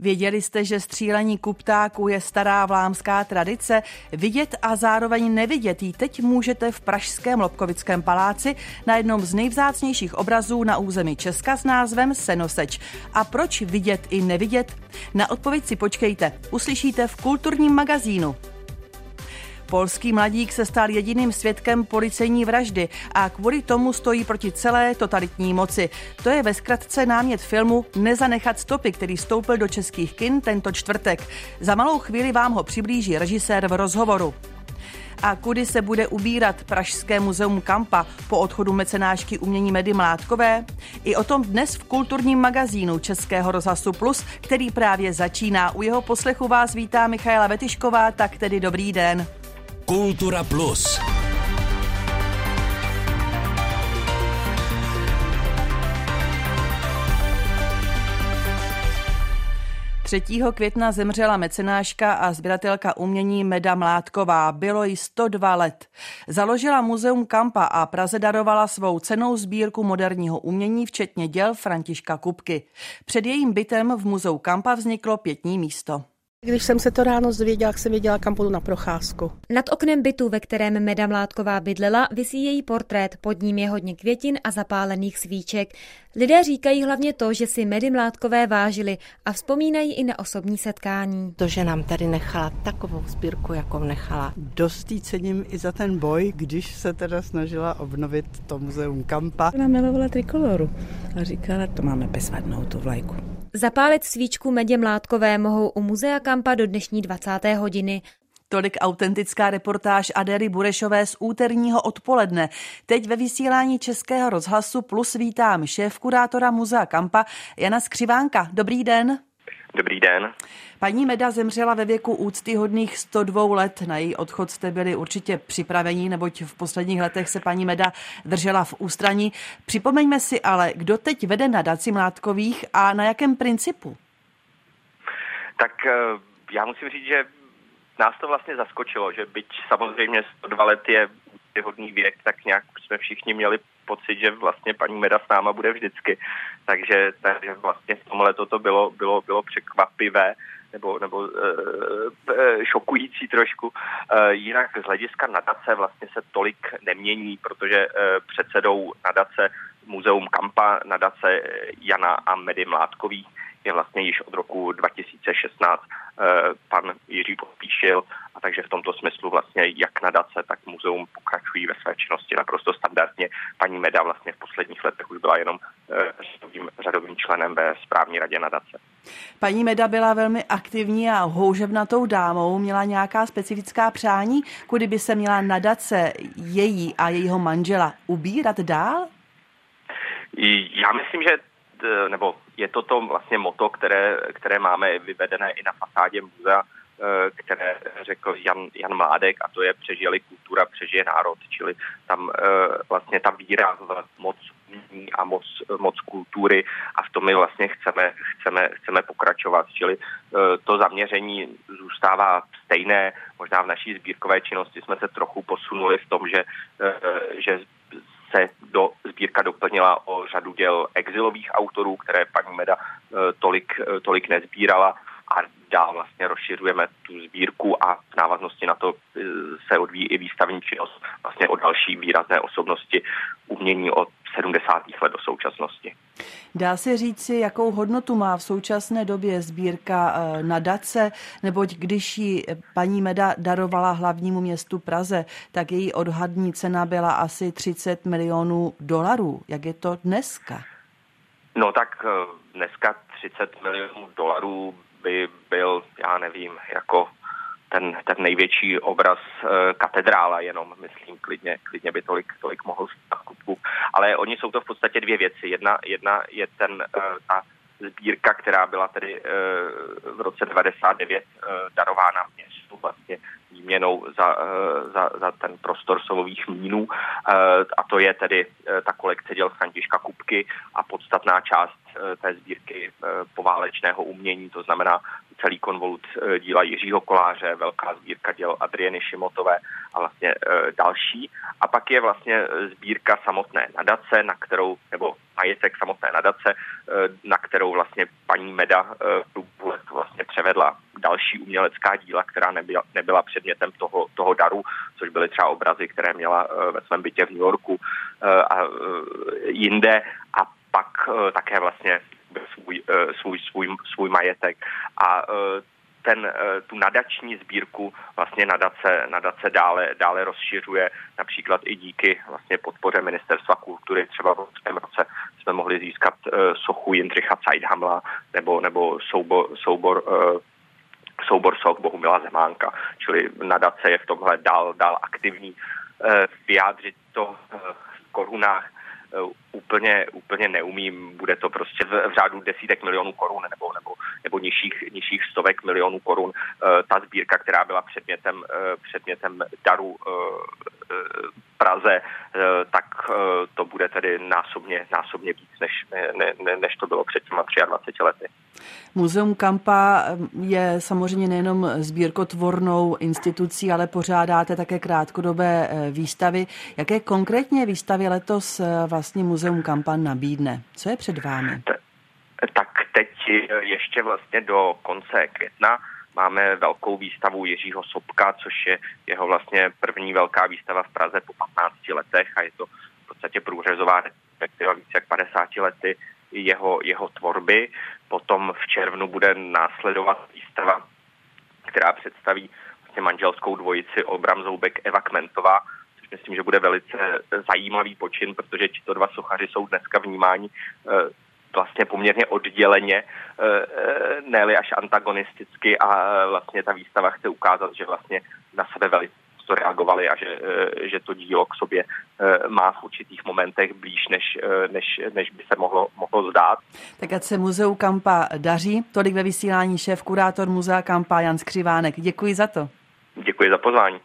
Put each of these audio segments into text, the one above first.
Věděli jste, že střílení kuptáků je stará vlámská tradice? Vidět a zároveň nevidět ji teď můžete v Pražském Lobkovickém paláci na jednom z nejvzácnějších obrazů na území Česka s názvem Senoseč. A proč vidět i nevidět? Na odpověď si počkejte. Uslyšíte v kulturním magazínu. Polský mladík se stal jediným svědkem policejní vraždy a kvůli tomu stojí proti celé totalitní moci. To je ve zkratce námět filmu Nezanechat stopy, který stoupil do českých kin tento čtvrtek. Za malou chvíli vám ho přiblíží režisér v rozhovoru a kudy se bude ubírat Pražské muzeum Kampa po odchodu mecenášky umění Medy Mládkové? I o tom dnes v kulturním magazínu Českého rozhlasu Plus, který právě začíná. U jeho poslechu vás vítá Michaela Vetišková, tak tedy dobrý den. Kultura Plus. 3. května zemřela mecenáška a sběratelka umění Meda Mládková. Bylo jí 102 let. Založila muzeum Kampa a Praze darovala svou cenou sbírku moderního umění, včetně děl Františka Kupky. Před jejím bytem v muzeu Kampa vzniklo pětní místo. Když jsem se to ráno zvěděla, jak jsem věděla, kam půjdu na procházku. Nad oknem bytu, ve kterém Meda Mládková bydlela, visí její portrét, pod ním je hodně květin a zapálených svíček. Lidé říkají hlavně to, že si Medy Mládkové vážili a vzpomínají i na osobní setkání. To, že nám tady nechala takovou sbírku, jakou nechala. Dost cením i za ten boj, když se teda snažila obnovit to muzeum Kampa. Ona milovala trikoloru a říkala, to máme bezvadnou tu vlajku. Zapálit svíčku Medě Mládkové mohou u muzea Kampa do dnešní 20. hodiny. Tolik autentická reportáž Adéry Burešové z úterního odpoledne. Teď ve vysílání Českého rozhlasu plus vítám šéf kurátora Muzea Kampa Jana Skřivánka. Dobrý den. Dobrý den. Paní Meda zemřela ve věku úctyhodných 102 let. Na její odchod jste byli určitě připraveni, neboť v posledních letech se paní Meda držela v ústraní. Připomeňme si ale, kdo teď vede nadaci Mládkových a na jakém principu? Tak eh, já musím říct, že nás to vlastně zaskočilo, že byť samozřejmě 102 let je hodný věk, tak nějak jsme všichni měli pocit, že vlastně paní Meda s náma bude vždycky. Takže, takže vlastně v tomhle to bylo, bylo, bylo překvapivé nebo, nebo e, šokující trošku. E, jinak z hlediska nadace vlastně se tolik nemění, protože e, předsedou nadace Muzeum Kampa, nadace Jana a Medy Mládkových je vlastně již od roku 2016 pan Jiří Podpíšil a takže v tomto smyslu vlastně jak nadace, tak muzeum pokračují ve své činnosti naprosto standardně. Paní Meda vlastně v posledních letech už byla jenom řadovým, řadovým členem ve správní radě nadace. Paní Meda byla velmi aktivní a houževnatou dámou. Měla nějaká specifická přání, kudy by se měla nadace její a jejího manžela ubírat dál? Já myslím, že nebo je to to vlastně moto, které, které máme vyvedené i na fasádě muzea, Eh, které řekl Jan, Jan Mládek a to je přežili kultura, přežije národ, čili tam eh, vlastně ta víra v moc a moc, moc kultury a v tom my vlastně chceme, chceme, chceme pokračovat, čili eh, to zaměření zůstává stejné, možná v naší sbírkové činnosti jsme se trochu posunuli v tom, že, že se do sbírka doplnila o řadu děl exilových autorů, které paní Meda tolik, tolik nezbírala a dál vlastně rozšiřujeme tu sbírku a v návaznosti na to e, se odvíjí i výstavní činnost vlastně o další výrazné osobnosti umění od 70. let do současnosti. Dá se říci, jakou hodnotu má v současné době sbírka e, nadace, neboť když ji paní Meda darovala hlavnímu městu Praze, tak její odhadní cena byla asi 30 milionů dolarů. Jak je to dneska? No tak e, dneska 30 milionů dolarů by byl, já nevím, jako ten, ten největší obraz e, katedrála jenom, myslím, klidně, klidně by tolik, tolik mohl stát. Ale oni jsou to v podstatě dvě věci. Jedna, jedna je ten, e, ta sbírka, která byla tedy e, v roce 99 e, darována městu vlastně výměnou za, e, za, za ten prostor solových mínů e, a to je tedy e, ta kolekce děl Františka Kupky a podstatná část Eh, té sbírky eh, poválečného umění, to znamená celý konvolut eh, díla Jiřího Koláře, velká sbírka děl Adrieny Šimotové a vlastně další. A pak je vlastně sbírka samotné nadace, na kterou, nebo majetek samotné nadace, na kterou vlastně paní Meda převedla další umělecká díla, která nebyla, nebyla předmětem toho, toho daru, což byly třeba obrazy, které měla ve svém bytě v New Yorku a jinde a pak také vlastně svůj, svůj, svůj, svůj majetek. A ten, eh, tu nadační sbírku vlastně nadace, nadace dále, dále rozšiřuje, například i díky vlastně podpoře Ministerstva kultury. Třeba v loňském roce jsme mohli získat sochu Jindřicha Zeidhamla nebo, nebo soubor, soubor soubor soch Bohumila Zemánka, čili nadace je v tomhle dál, dál aktivní. Vyjádřit to v korunách úplně, úplně neumím. Bude to prostě v, v řádu desítek milionů korun nebo, nebo, nebo nižších, nižších stovek milionů korun. Eh, ta sbírka, která byla předmětem, eh, předmětem daru eh, Praze, tak to bude tedy násobně, násobně víc, než, ne, ne, než to bylo před těma 23 lety. Muzeum Kampa je samozřejmě nejenom sbírkotvornou institucí, ale pořádáte také krátkodobé výstavy. Jaké konkrétně výstavy letos vlastně Muzeum Kampa nabídne? Co je před vámi? Tak teď ještě vlastně do konce května máme velkou výstavu Jiřího Sobka, což je jeho vlastně první velká výstava v Praze po 15 letech a je to v podstatě průřezová respektive více jak 50 lety jeho, jeho tvorby. Potom v červnu bude následovat výstava, která představí vlastně manželskou dvojici Olbram Zoubek Eva Kmentová, což myslím, že bude velice zajímavý počin, protože tito dva sochaři jsou dneska vnímáni eh, vlastně poměrně odděleně, eh, eh, ne až antagonisticky a vlastně ta výstava chce ukázat, že vlastně na sebe velice reagovali a že, že to dílo k sobě má v určitých momentech blíž, než, než, než by se mohlo, mohlo zdát. Tak ať se muzeu Kampa daří. Tolik ve vysílání šéf kurátor muzea Kampa Jan Skřivánek. Děkuji za to. Děkuji za pozvání.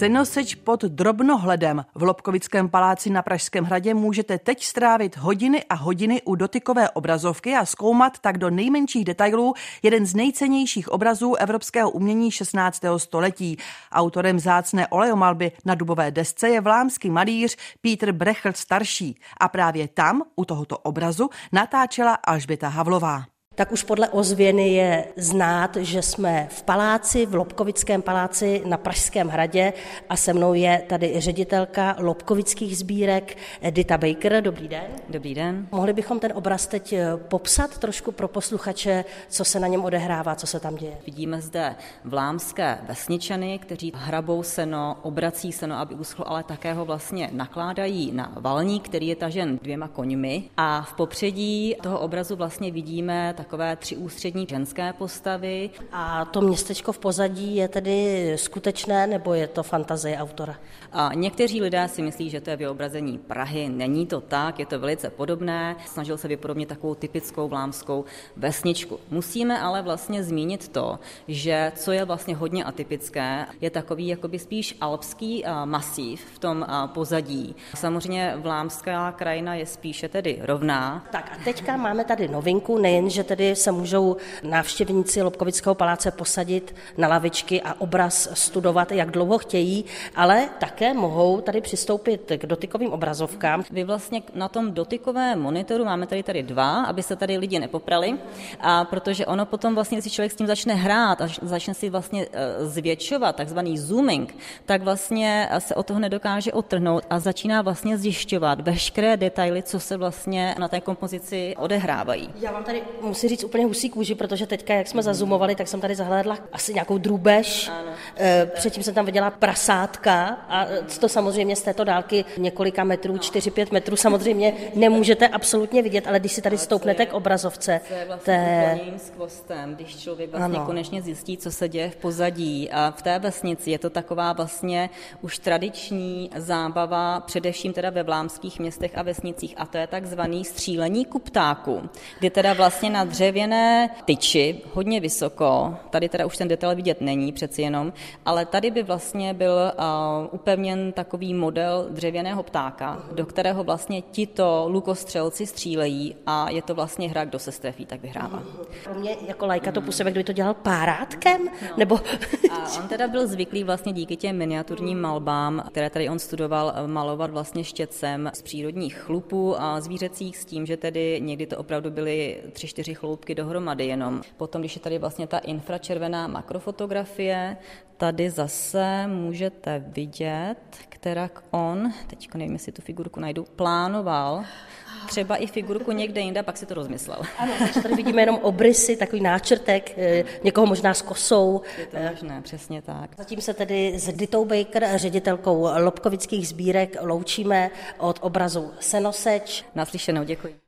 Senoseč pod drobnohledem v Lobkovickém paláci na Pražském hradě můžete teď strávit hodiny a hodiny u dotykové obrazovky a zkoumat tak do nejmenších detailů jeden z nejcennějších obrazů evropského umění 16. století. Autorem zácné olejomalby na dubové desce je vlámský malíř Peter Brechl starší a právě tam u tohoto obrazu natáčela Alžběta Havlová tak už podle ozvěny je znát, že jsme v paláci, v Lobkovickém paláci na Pražském hradě a se mnou je tady ředitelka Lobkovických sbírek Dita Baker. Dobrý den. Dobrý den. Mohli bychom ten obraz teď eh, popsat trošku pro posluchače, co se na něm odehrává, co se tam děje? Vidíme zde vlámské vesničany, kteří hrabou seno, obrací seno, aby uschlo, ale také ho vlastně nakládají na valník, který je tažen dvěma koňmi. A v popředí toho obrazu vlastně vidíme tak takové tři ústřední ženské postavy. A to městečko v pozadí je tedy skutečné nebo je to fantazie autora? A někteří lidé si myslí, že to je vyobrazení Prahy. Není to tak, je to velice podobné. Snažil se vypodobnit takovou typickou vlámskou vesničku. Musíme ale vlastně zmínit to, že co je vlastně hodně atypické, je takový jakoby spíš alpský masív v tom pozadí. Samozřejmě vlámská krajina je spíše tedy rovná. Tak a teďka máme tady novinku, nejen, že tedy se můžou návštěvníci Lobkovického paláce posadit na lavičky a obraz studovat, jak dlouho chtějí, ale také mohou tady přistoupit k dotykovým obrazovkám. Vy vlastně na tom dotykovém monitoru, máme tady tady dva, aby se tady lidi nepoprali, a protože ono potom vlastně, když člověk s tím začne hrát a začne si vlastně e, zvětšovat, takzvaný zooming, tak vlastně se o toho nedokáže otrhnout a začíná vlastně zjišťovat veškeré detaily, co se vlastně na té kompozici odehrávají. Já vám tady musím říct úplně husí kůži, protože teďka, jak jsme zazumovali, tak jsem tady zahlédla asi nějakou drůbež. Ano. Eh, předtím jsem tam viděla prasátka a to samozřejmě z této dálky několika metrů, 4-5 metrů samozřejmě nemůžete absolutně vidět, ale když si tady stoupnete k obrazovce, to je vlastně s kvostem, když člověk vlastně ano. konečně zjistí, co se děje v pozadí. A v té vesnici je to taková vlastně už tradiční zábava, především teda ve vlámských městech a vesnicích, a to je takzvaný střílení kuptáku, kdy teda vlastně na dřevěné tyči, hodně vysoko, tady teda už ten detail vidět není přeci jenom, ale tady by vlastně byl uh, upevněn takový model dřevěného ptáka, do kterého vlastně tito lukostřelci střílejí a je to vlastně hra, kdo se strefí, tak vyhrává. Pro mě jako lajka to působí, kdyby to dělal párátkem, no. nebo... a on teda byl zvyklý vlastně díky těm miniaturním malbám, které tady on studoval, malovat vlastně štětcem z přírodních chlupů a zvířecích s tím, že tedy někdy to opravdu byly tři, čtyři chloupky dohromady jenom. Potom, když je tady vlastně ta infračervená makrofotografie, tady zase můžete vidět, která on, teď nevím, jestli tu figurku najdu, plánoval třeba i figurku někde jinde, pak si to rozmyslel. Ano, takže tady vidíme jenom obrysy, takový náčrtek, eh, někoho možná s kosou. Je to možné, přesně tak. Zatím se tedy s Ditou Baker, ředitelkou Lobkovických sbírek, loučíme od obrazu Senoseč. Naslyšenou, děkuji.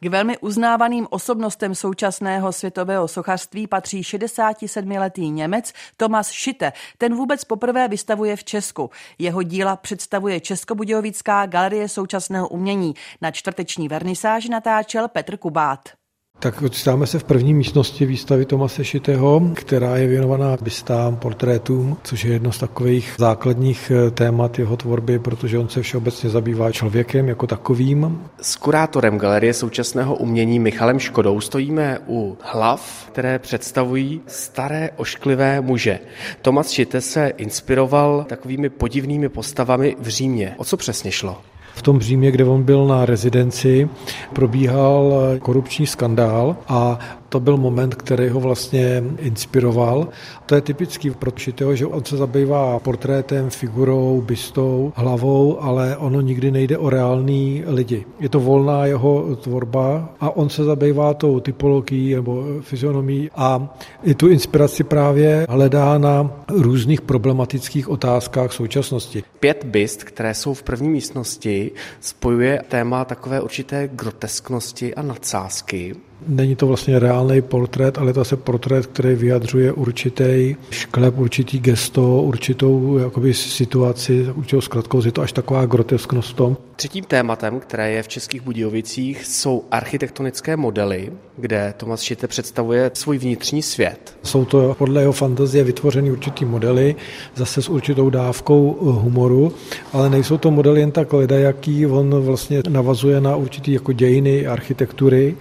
K velmi uznávaným osobnostem současného světového sochařství patří 67-letý Němec Tomas Schitte. Ten vůbec poprvé vystavuje v Česku. Jeho díla představuje Českobudějovická galerie současného umění. Na čtvrteční vernisáži natáčel Petr Kubát. Tak ocitáme se v první místnosti výstavy Tomase Šitého, která je věnovaná bystám, portrétům, což je jedno z takových základních eh, témat jeho tvorby, protože on se všeobecně zabývá člověkem jako takovým. S kurátorem Galerie současného umění Michalem Škodou stojíme u hlav, které představují staré ošklivé muže. Tomas Šite se inspiroval takovými podivnými postavami v Římě. O co přesně šlo? V tom Římě, kde on byl na rezidenci, probíhal korupční skandál a to byl moment, který ho vlastně inspiroval. To je typický pro Šitého, že on se zabývá portrétem, figurou, bystou, hlavou, ale ono nikdy nejde o reální lidi. Je to volná jeho tvorba a on se zabývá tou typologií nebo fyzionomí a i tu inspiraci právě hledá na různých problematických otázkách současnosti. Pět byst, které jsou v první místnosti, spojuje téma takové určité grotesknosti a nadsázky. Není to vlastně reálný portrét, ale to je portrét, který vyjadřuje určitý šklep, určitý gesto, určitou jakoby, situaci, určitou zkratkou, je to až taková grotesknost tom. Třetím tématem, které je v Českých Budějovicích, jsou architektonické modely, kde Tomas Šite představuje svůj vnitřní svět. Jsou to podle jeho fantazie vytvořeny určitý modely, zase s určitou dávkou humoru, ale nejsou to modely jen tak jaký on vlastně navazuje na určitý jako dějiny architektury.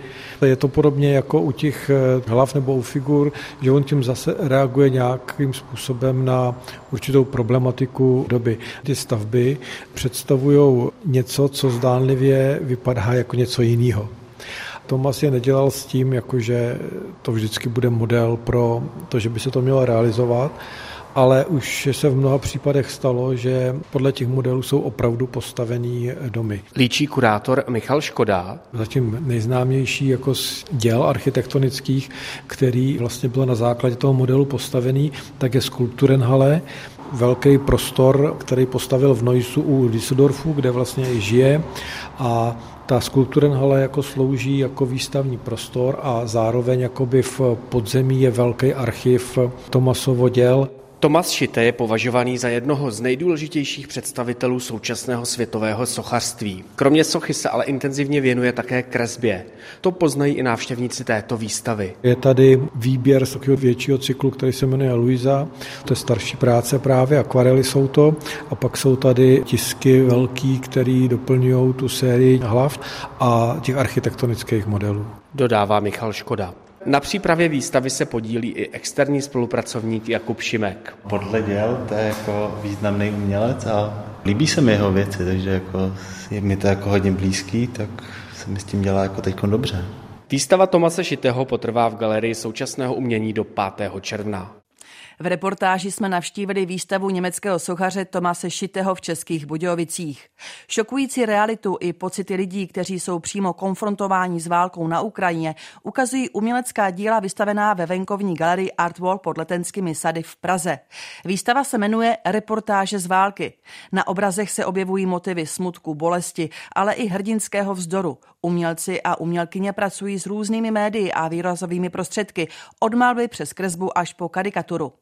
Je to podobně jako u těch eh, hlav nebo u figur, že on tím zase reaguje nějakým způsobem na určitou problematiku doby. Ty stavby představují něco, co zdánlivě vypadá jako něco jiného. Tomas je nedělal s tím, jakože to vždycky bude model pro to, že by se to mělo realizovat, ale už se v mnoha případech stalo, že podle těch modelů jsou opravdu postavený domy. Líčí kurátor Michal Škoda. Zatím nejznámější jako z děl architektonických, který vlastně byl na základě toho modelu postavený, tak je Skulpturenhalle, velký prostor, který postavil v Noisu u Düsseldorfu, kde vlastně i žije a ta skulpturenhala jako slouží jako výstavní prostor a zároveň jakoby v podzemí je velký archiv Tomasovo děl. Tomas Šite je považovaný za jednoho z nejdůležitějších představitelů současného světového sochařství. Kromě sochy se ale intenzivně věnuje také kresbě. To poznají i návštěvníci této výstavy. Je tady výběr z takového většího cyklu, který se jmenuje Luisa. To je starší práce právě, akvarely jsou to. A pak jsou tady tisky velký, které doplňují tu sérii hlav a těch architektonických modelů. Dodává Michal Škoda. Na přípravě výstavy se podílí i externí spolupracovník Jakub Šimek. Podle děl to je jako významný umělec a líbí se mi jeho věci, takže jako je mi to jako hodně blízký, tak se mi s tím dělá jako teď dobře. Výstava Tomase Šitého potrvá v galerii současného umění do 5. června. V reportáži jsme navštívili výstavu německého sochaře Tomase Šiteho v Českých Budějovicích. Šokující realitu i pocity lidí, kteří jsou přímo konfrontováni s válkou na Ukrajině, ukazují umělecká díla vystavená ve venkovní galerii Artwall pod letenskými sady v Praze. Výstava se jmenuje Reportáže z války. Na obrazech se objevují motivy smutku, bolesti, ale i hrdinského vzdoru. Umělci a umělkyně pracují s různými médii a výrazovými prostředky, od malby přes kresbu až po karikaturu.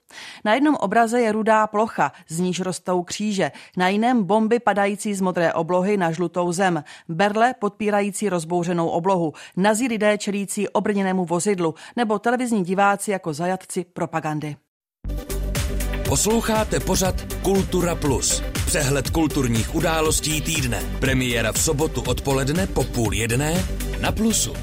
Na jednom obraze je rudá plocha, z níž rostou kříže, na jiném bomby padající z modré oblohy na žlutou zem, berle podpírající rozbouřenou oblohu, nazí lidé čelící obrněnému vozidlu nebo televizní diváci jako zajatci propagandy. Posloucháte pořad Kultura Plus. Přehled kulturních událostí týdne. Premiéra v sobotu odpoledne po půl jedné na Plusu.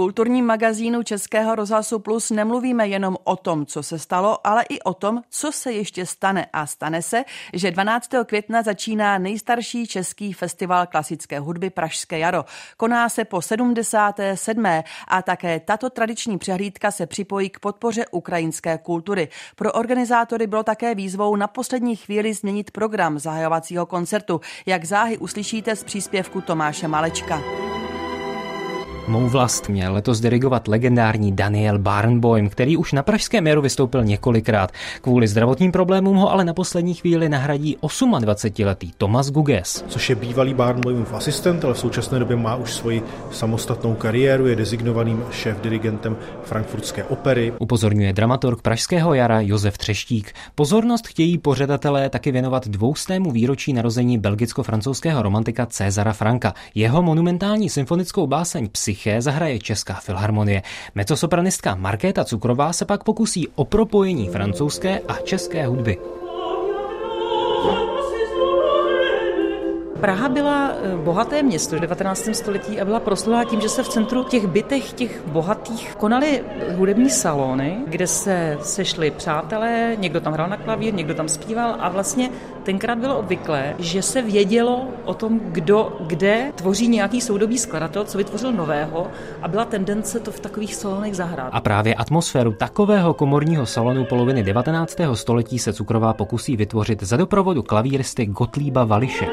Kulturním magazínu Českého rozhlasu Plus nemluvíme jenom o tom, co se stalo, ale i o tom, co se ještě stane. A stane se, že 12. května začíná nejstarší český festival klasické hudby Pražské jaro. Koná se po 77. a také tato tradiční přehlídka se připojí k podpoře ukrajinské kultury. Pro organizátory bylo také výzvou na poslední chvíli změnit program zahajovacího koncertu. Jak záhy uslyšíte z příspěvku Tomáše Malečka. Mou vlast měl letos dirigovat legendární Daniel Barnboim, který už na Pražském jaru vystoupil několikrát. Kvůli zdravotním problémům ho ale na poslední chvíli nahradí 28-letý Thomas Guges. Což je bývalý Barnboimův asistent, ale v současné době má už svoji samostatnou kariéru, je designovaným šéf-dirigentem frankfurtské opery. Upozorňuje dramaturg Pražského jara Josef Třeštík. Pozornost chtějí pořadatelé taky věnovat dvoustému výročí narození belgicko-francouzského romantika Cezara Franka. Jeho monumentální symfonickou báseň Psych Tiché zahraje Česká filharmonie. Mecosopranistka Markéta Cukrová se pak pokusí o propojení francouzské a české hudby. Praha byla eh, bohaté město v 19. století a byla proslulá tím, že se v centru těch bytech, těch bohatých, konaly hudební salony, kde se sešli přátelé, někdo tam hrál na klavír, někdo tam zpíval a vlastně tenkrát bylo obvyklé, že se vědělo o tom, kdo kde tvoří nějaký soudobý skladatel, co vytvořil nového a byla tendence to v takových salonech zahrát. A právě atmosféru takového komorního salonu poloviny 19. století se Cukrová pokusí vytvořit za doprovodu klavíristy Gottlieba Vališe.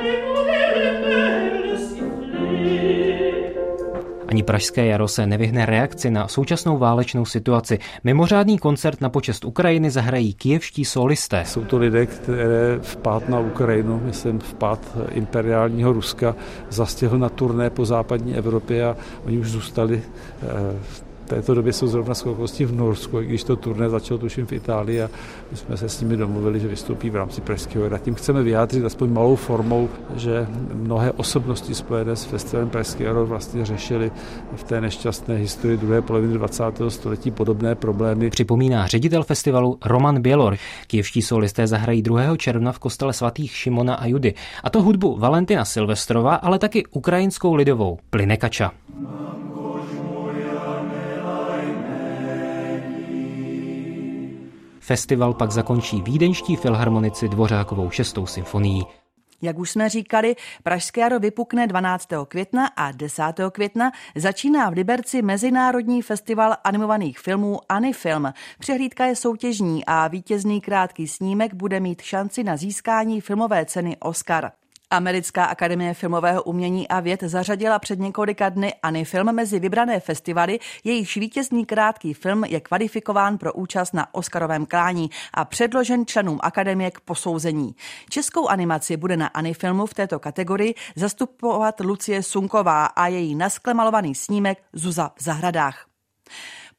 Ani pražské jaro se nevyhne reakci na současnou válečnou situaci. Mimořádný koncert na počest Ukrajiny zahrají kijevští solisté. Jsou to lidé, které vpád na Ukrajinu, myslím vpád imperiálního Ruska, zastihl na turné po západní Evropě a oni už zůstali eh, této době jsou zrovna schopnosti v Norsku, i když to turné začalo tuším v Itálii a my jsme se s nimi domluvili, že vystoupí v rámci Pražského jara. Tím chceme vyjádřit aspoň malou formou, že mnohé osobnosti spojené s festivalem Pražského jara vlastně řešili v té nešťastné historii druhé poloviny 20. století podobné problémy. Připomíná ředitel festivalu Roman Bělor. Kijevští solisté zahrají 2. června v kostele svatých Šimona a Judy. A to hudbu Valentina Silvestrova, ale taky ukrajinskou lidovou Plinekača. Festival pak zakončí vídeňští filharmonici Dvořákovou šestou symfonií. Jak už jsme říkali, Pražské jaro vypukne 12. května a 10. května začíná v Liberci Mezinárodní festival animovaných filmů Anifilm. Přehlídka je soutěžní a vítězný krátký snímek bude mít šanci na získání filmové ceny Oscar. Americká akademie filmového umění a věd zařadila před několika dny Anifilm mezi vybrané festivaly, jejichž vítězný krátký film je kvalifikován pro účast na Oscarovém klání a předložen členům akademie k posouzení. Českou animaci bude na Anifilmu v této kategorii zastupovat Lucie Sunková a její nasklemalovaný snímek Zuza v zahradách.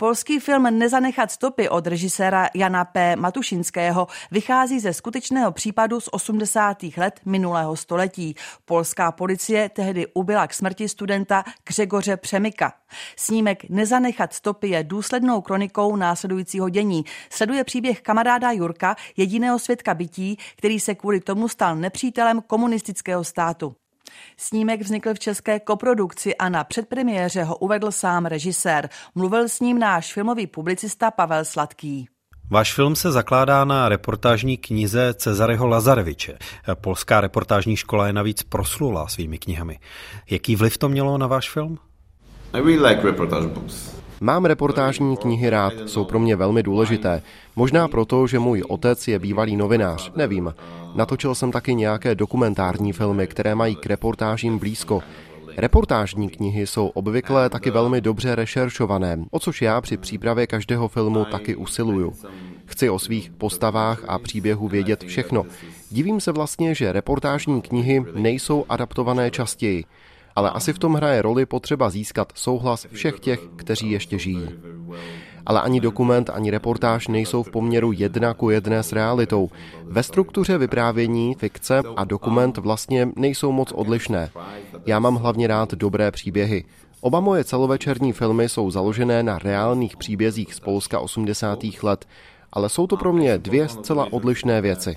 Polský film Nezanechat stopy od režiséra Jana P. Matušinského vychází ze skutečného případu z 80. let minulého století. Polská policie tehdy ubila k smrti studenta Gřegoře Přemyka. Snímek Nezanechat stopy je důslednou kronikou následujícího dění. Sleduje příběh kamaráda Jurka, jediného svědka bytí, který se kvůli tomu stal nepřítelem komunistického státu. Snímek vznikl v české koprodukci a na předpremiéře ho uvedl sám režisér. Mluvil s ním náš filmový publicista Pavel Sladký. Váš film se zakládá na reportážní knize Cezareho Lazareviče. Polská reportážní škola je navíc proslula svými knihami. Jaký vliv to mělo na váš film? I really like reportage books. Mám reportážní knihy rád, jsou pro mě velmi důležité. Možná proto, že můj otec je bývalý novinář, nevím. Natočil jsem taky nějaké dokumentární filmy, které mají k reportážím blízko. Reportážní knihy jsou obvykle taky velmi dobře rešeršované, o což já při přípravě každého filmu taky usiluju. Chci o svých postavách a příběhu vědět všechno. Divím se vlastně, že reportážní knihy nejsou adaptované častěji ale asi v tom hraje roli potřeba získat souhlas všech těch, kteří ještě žijí. Ale ani dokument, ani reportáž nejsou v poměru jedna ku jedné s realitou. Ve struktuře vyprávění, fikce a dokument vlastně nejsou moc odlišné. Já mám hlavně rád dobré příběhy. Oba moje celovečerní filmy jsou založené na reálných příbězích z Polska 80. let, ale jsou to pro mě dvě zcela odlišné věci.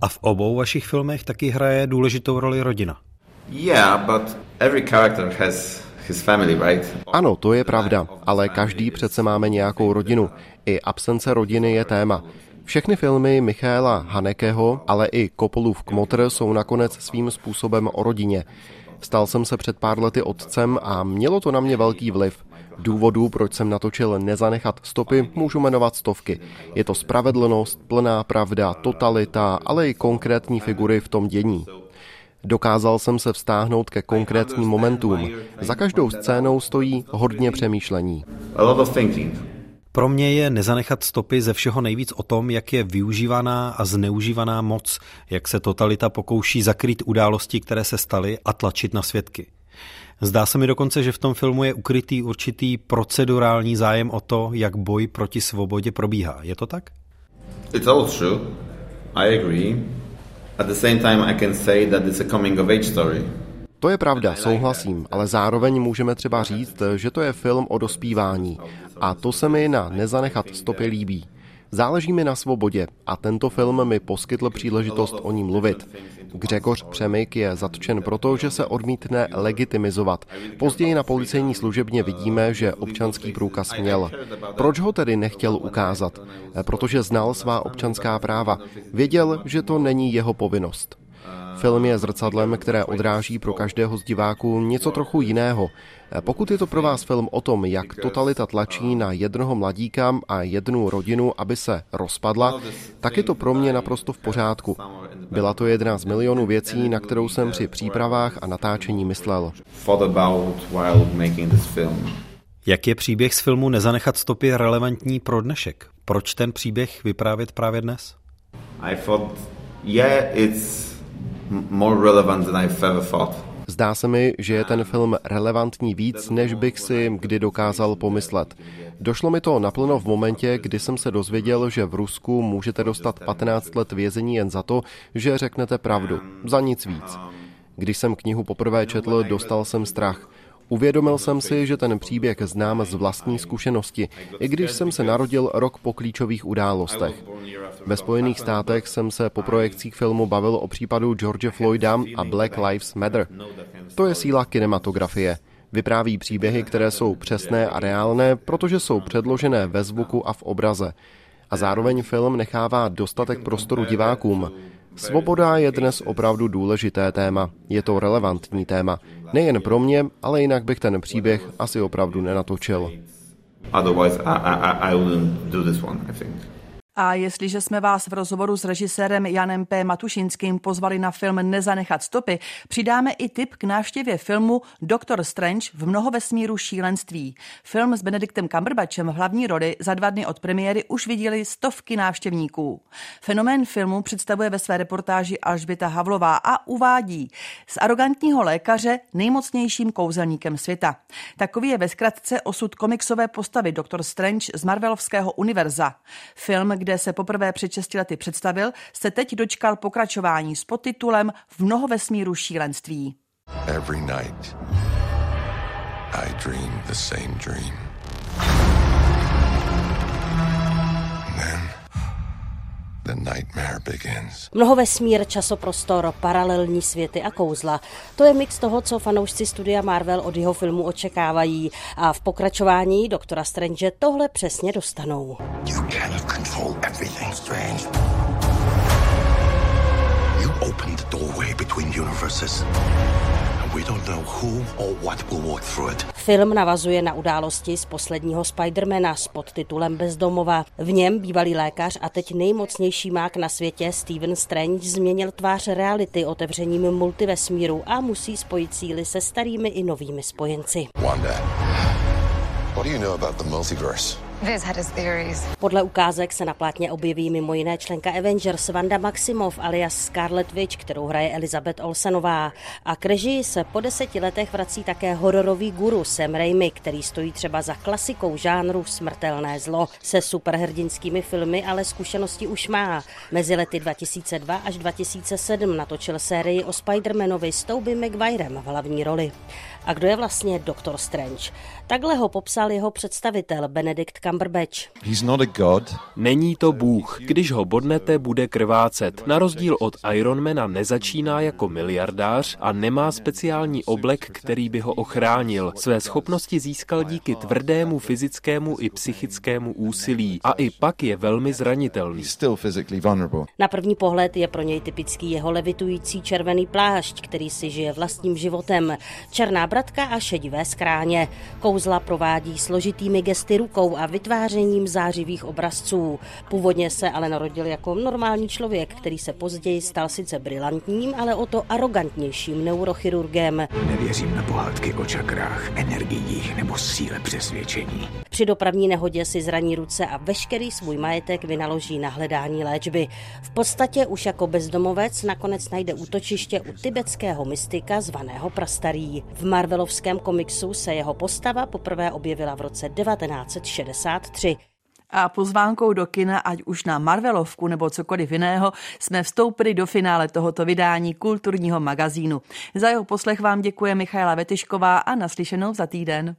A v obou vašich filmech taky hraje důležitou roli rodina. Yeah, but every character has? Ano, to je pravda, ale každý přece máme nějakou rodinu. I absence rodiny je téma. Všechny filmy Michaela Hanekeho, ale i Kopolův Kmotr jsou nakonec svým způsobem o rodině. Stal jsem se před pár lety otcem a mělo to na mě velký vliv. Důvodů, proč jsem natočil Nezanechat stopy, můžu jmenovat stovky. Je to spravedlnost, plná pravda, totalita, ale i konkrétní figury v tom dění. Dokázal jsem se vztáhnout ke konkrétním momentům. Za každou scénou stojí hodně přemýšlení. Pro mě je nezanechat stopy ze všeho nejvíc o tom, jak je využívaná a zneužívaná moc, jak se totalita pokouší zakrýt události, které se staly a tlačit na svědky. Zdá se mi dokonce, že v tom filmu je ukrytý určitý procedurální zájem o to, jak boj proti svobodě probíhá. Je to tak? It's all true. I agree. At the same time I can say that it's a coming of age story. To je pravda, souhlasím, ale zároveň můžeme třeba říct, že to je film o dospívání. A to se mi na Nezanechat stopy líbí. Záleží mi na svobodě a tento film mi poskytl příležitost o ní mluvit. Gregor Přemyk je zatčen proto, že se odmítne legitimizovat. Později na policejní služebně vidíme, že občanský průkaz měl. Proč ho tedy nechtěl ukázat? Protože znal svá občanská práva. Věděl, že to není jeho povinnost. Film je zrcadlem, které odráží pro každého z diváků něco trochu jiného. Pokud je to pro vás film o tom, jak totalita tlačí na jednoho mladíka a jednu rodinu, aby se rozpadla, tak je to pro mě naprosto v pořádku. Byla to jedna z milionů věcí, na kterou jsem při přípravách a natáčení myslel. Jak je příběh z filmu Nezanechat stopy relevantní pro dnešek? Proč ten příběh vyprávět právě dnes? I thought, yeah, it's more relevant than I've ever thought. Zdá se mi, že je ten film relevantní víc, než bych si kdy dokázal pomyslet. Došlo mi to naplno v momentě, kdy jsem se dozvěděl, že v Rusku můžete dostat 15 let vězení jen za to, že řeknete pravdu. Za nic víc. Když jsem knihu poprvé četl, dostal jsem strach. Uvědomil jsem si, že ten příběh znám z vlastní zkušenosti, i když jsem se narodil rok po klíčových událostech. Ve Spojených státech jsem se po projekcích filmu bavil o případu George Floyda a Black Lives Matter. To je síla kinematografie. Vypráví příběhy, které jsou přesné a reálné, protože jsou předložené ve zvuku a v obraze. A zároveň film nechává dostatek prostoru divákům. Svoboda je dnes opravdu důležité téma. Je to relevantní téma. Nejen pro mě, ale jinak bych ten příběh asi opravdu nenatočil. Otherwise, I, I, I wouldn't do this one, I think. A jestliže jsme vás v rozhovoru s režisérem Janem P. Matušinským pozvali na film Nezanechat stopy, přidáme i tip k návštěvě filmu Doctor Strange v mnoho vesmíru šílenství. Film s Benediktem Cumberbatchem v hlavní roli za dva dny od premiéry už viděli stovky návštěvníků. Fenomén filmu představuje ve své reportáži Alžběta Havlová a uvádí z arrogantního lékaře nejmocnějším kouzelníkem světa. Takový je ve zkratce osud komiksové postavy Doctor Strange z Marvelovského univerza. Film, kde se poprvé před 6 lety představil, se teď dočkal pokračování s podtitulem V mnoho vesmíru šílenství. Every night I dream the same dream. Mnoho vesmír, časoprostor, paralelní světy a kouzla. To je mix toho, co fanoušci studia Marvel od jeho filmu očekávají. A v pokračování doktora Strange tohle přesně dostanou. You cannot control everything, Strange. You opened the doorway between universes. Film navazuje na události z posledního Spidermana s podtitulem Bezdomova. V něm bývalý lékař a teď nejmocnější mák na světě Steven Strange změnil tvář reality otevřením multivesmíru a musí spojit síly se starými i novými spojenci. Wanda, what do you know about the multiverse? Podle ukázek se na plátně objeví mimo jiné členka Avengers Vanda Maximov alias Scarlet Witch, kterou hraje Elizabeth Olsenová. A k režii se po deseti letech vrací také hororový guru Sam Raimi, který stojí třeba za klasikou žánru Smrtelné zlo. Se superhrdinskými filmy ale zkušenosti už má. Mezi lety 2002 až 2007 natočil sérii o Spider-Manovi s Tobey Maguirem v hlavní roli. A kdo je vlastně doktor Strange? Takhle ho popsal jeho představitel Benedict Cumberbatch. He's not a god. Není to bůh. Když ho bodnete, bude krvácet. Na rozdíl od Ironmana nezačíná jako miliardář a nemá speciální oblek, který by ho ochránil. Své schopnosti získal díky tvrdému fyzickému i psychickému úsilí a i pak je velmi zranitelný. Na první pohled je pro něj typický jeho levitující červený plášť, který si žije vlastním životem. Černá bratka a šedivé skráně. Kouzla provádí složitými gesty rukou a vytvářením zářivých obrazců. Původně se ale narodil jako normální člověk, který se později stal sice brilantním, ale o to arrogantnějším neurochirurgem. Nevěřím na pohádky o čakrách, energiích nebo síle přesvědčení. Při dopravní nehodě si zraní ruce a veškerý svůj majetek vynaloží na hledání léčby. V podstatě už jako bezdomovec nakonec najde útočiště u tibetského mystika zvaného Prastarý. V Marvelovském komiksu se jeho postava poprvé objevila v roce 1963 a pozvánkou do kina, ať už na Marvelovku nebo cokoliv jiného, jsme vstoupili do finále tohoto vydání kulturního magazínu. Za jeho poslech vám děkuje Michaela Vetyšková a naslyšenou za týden.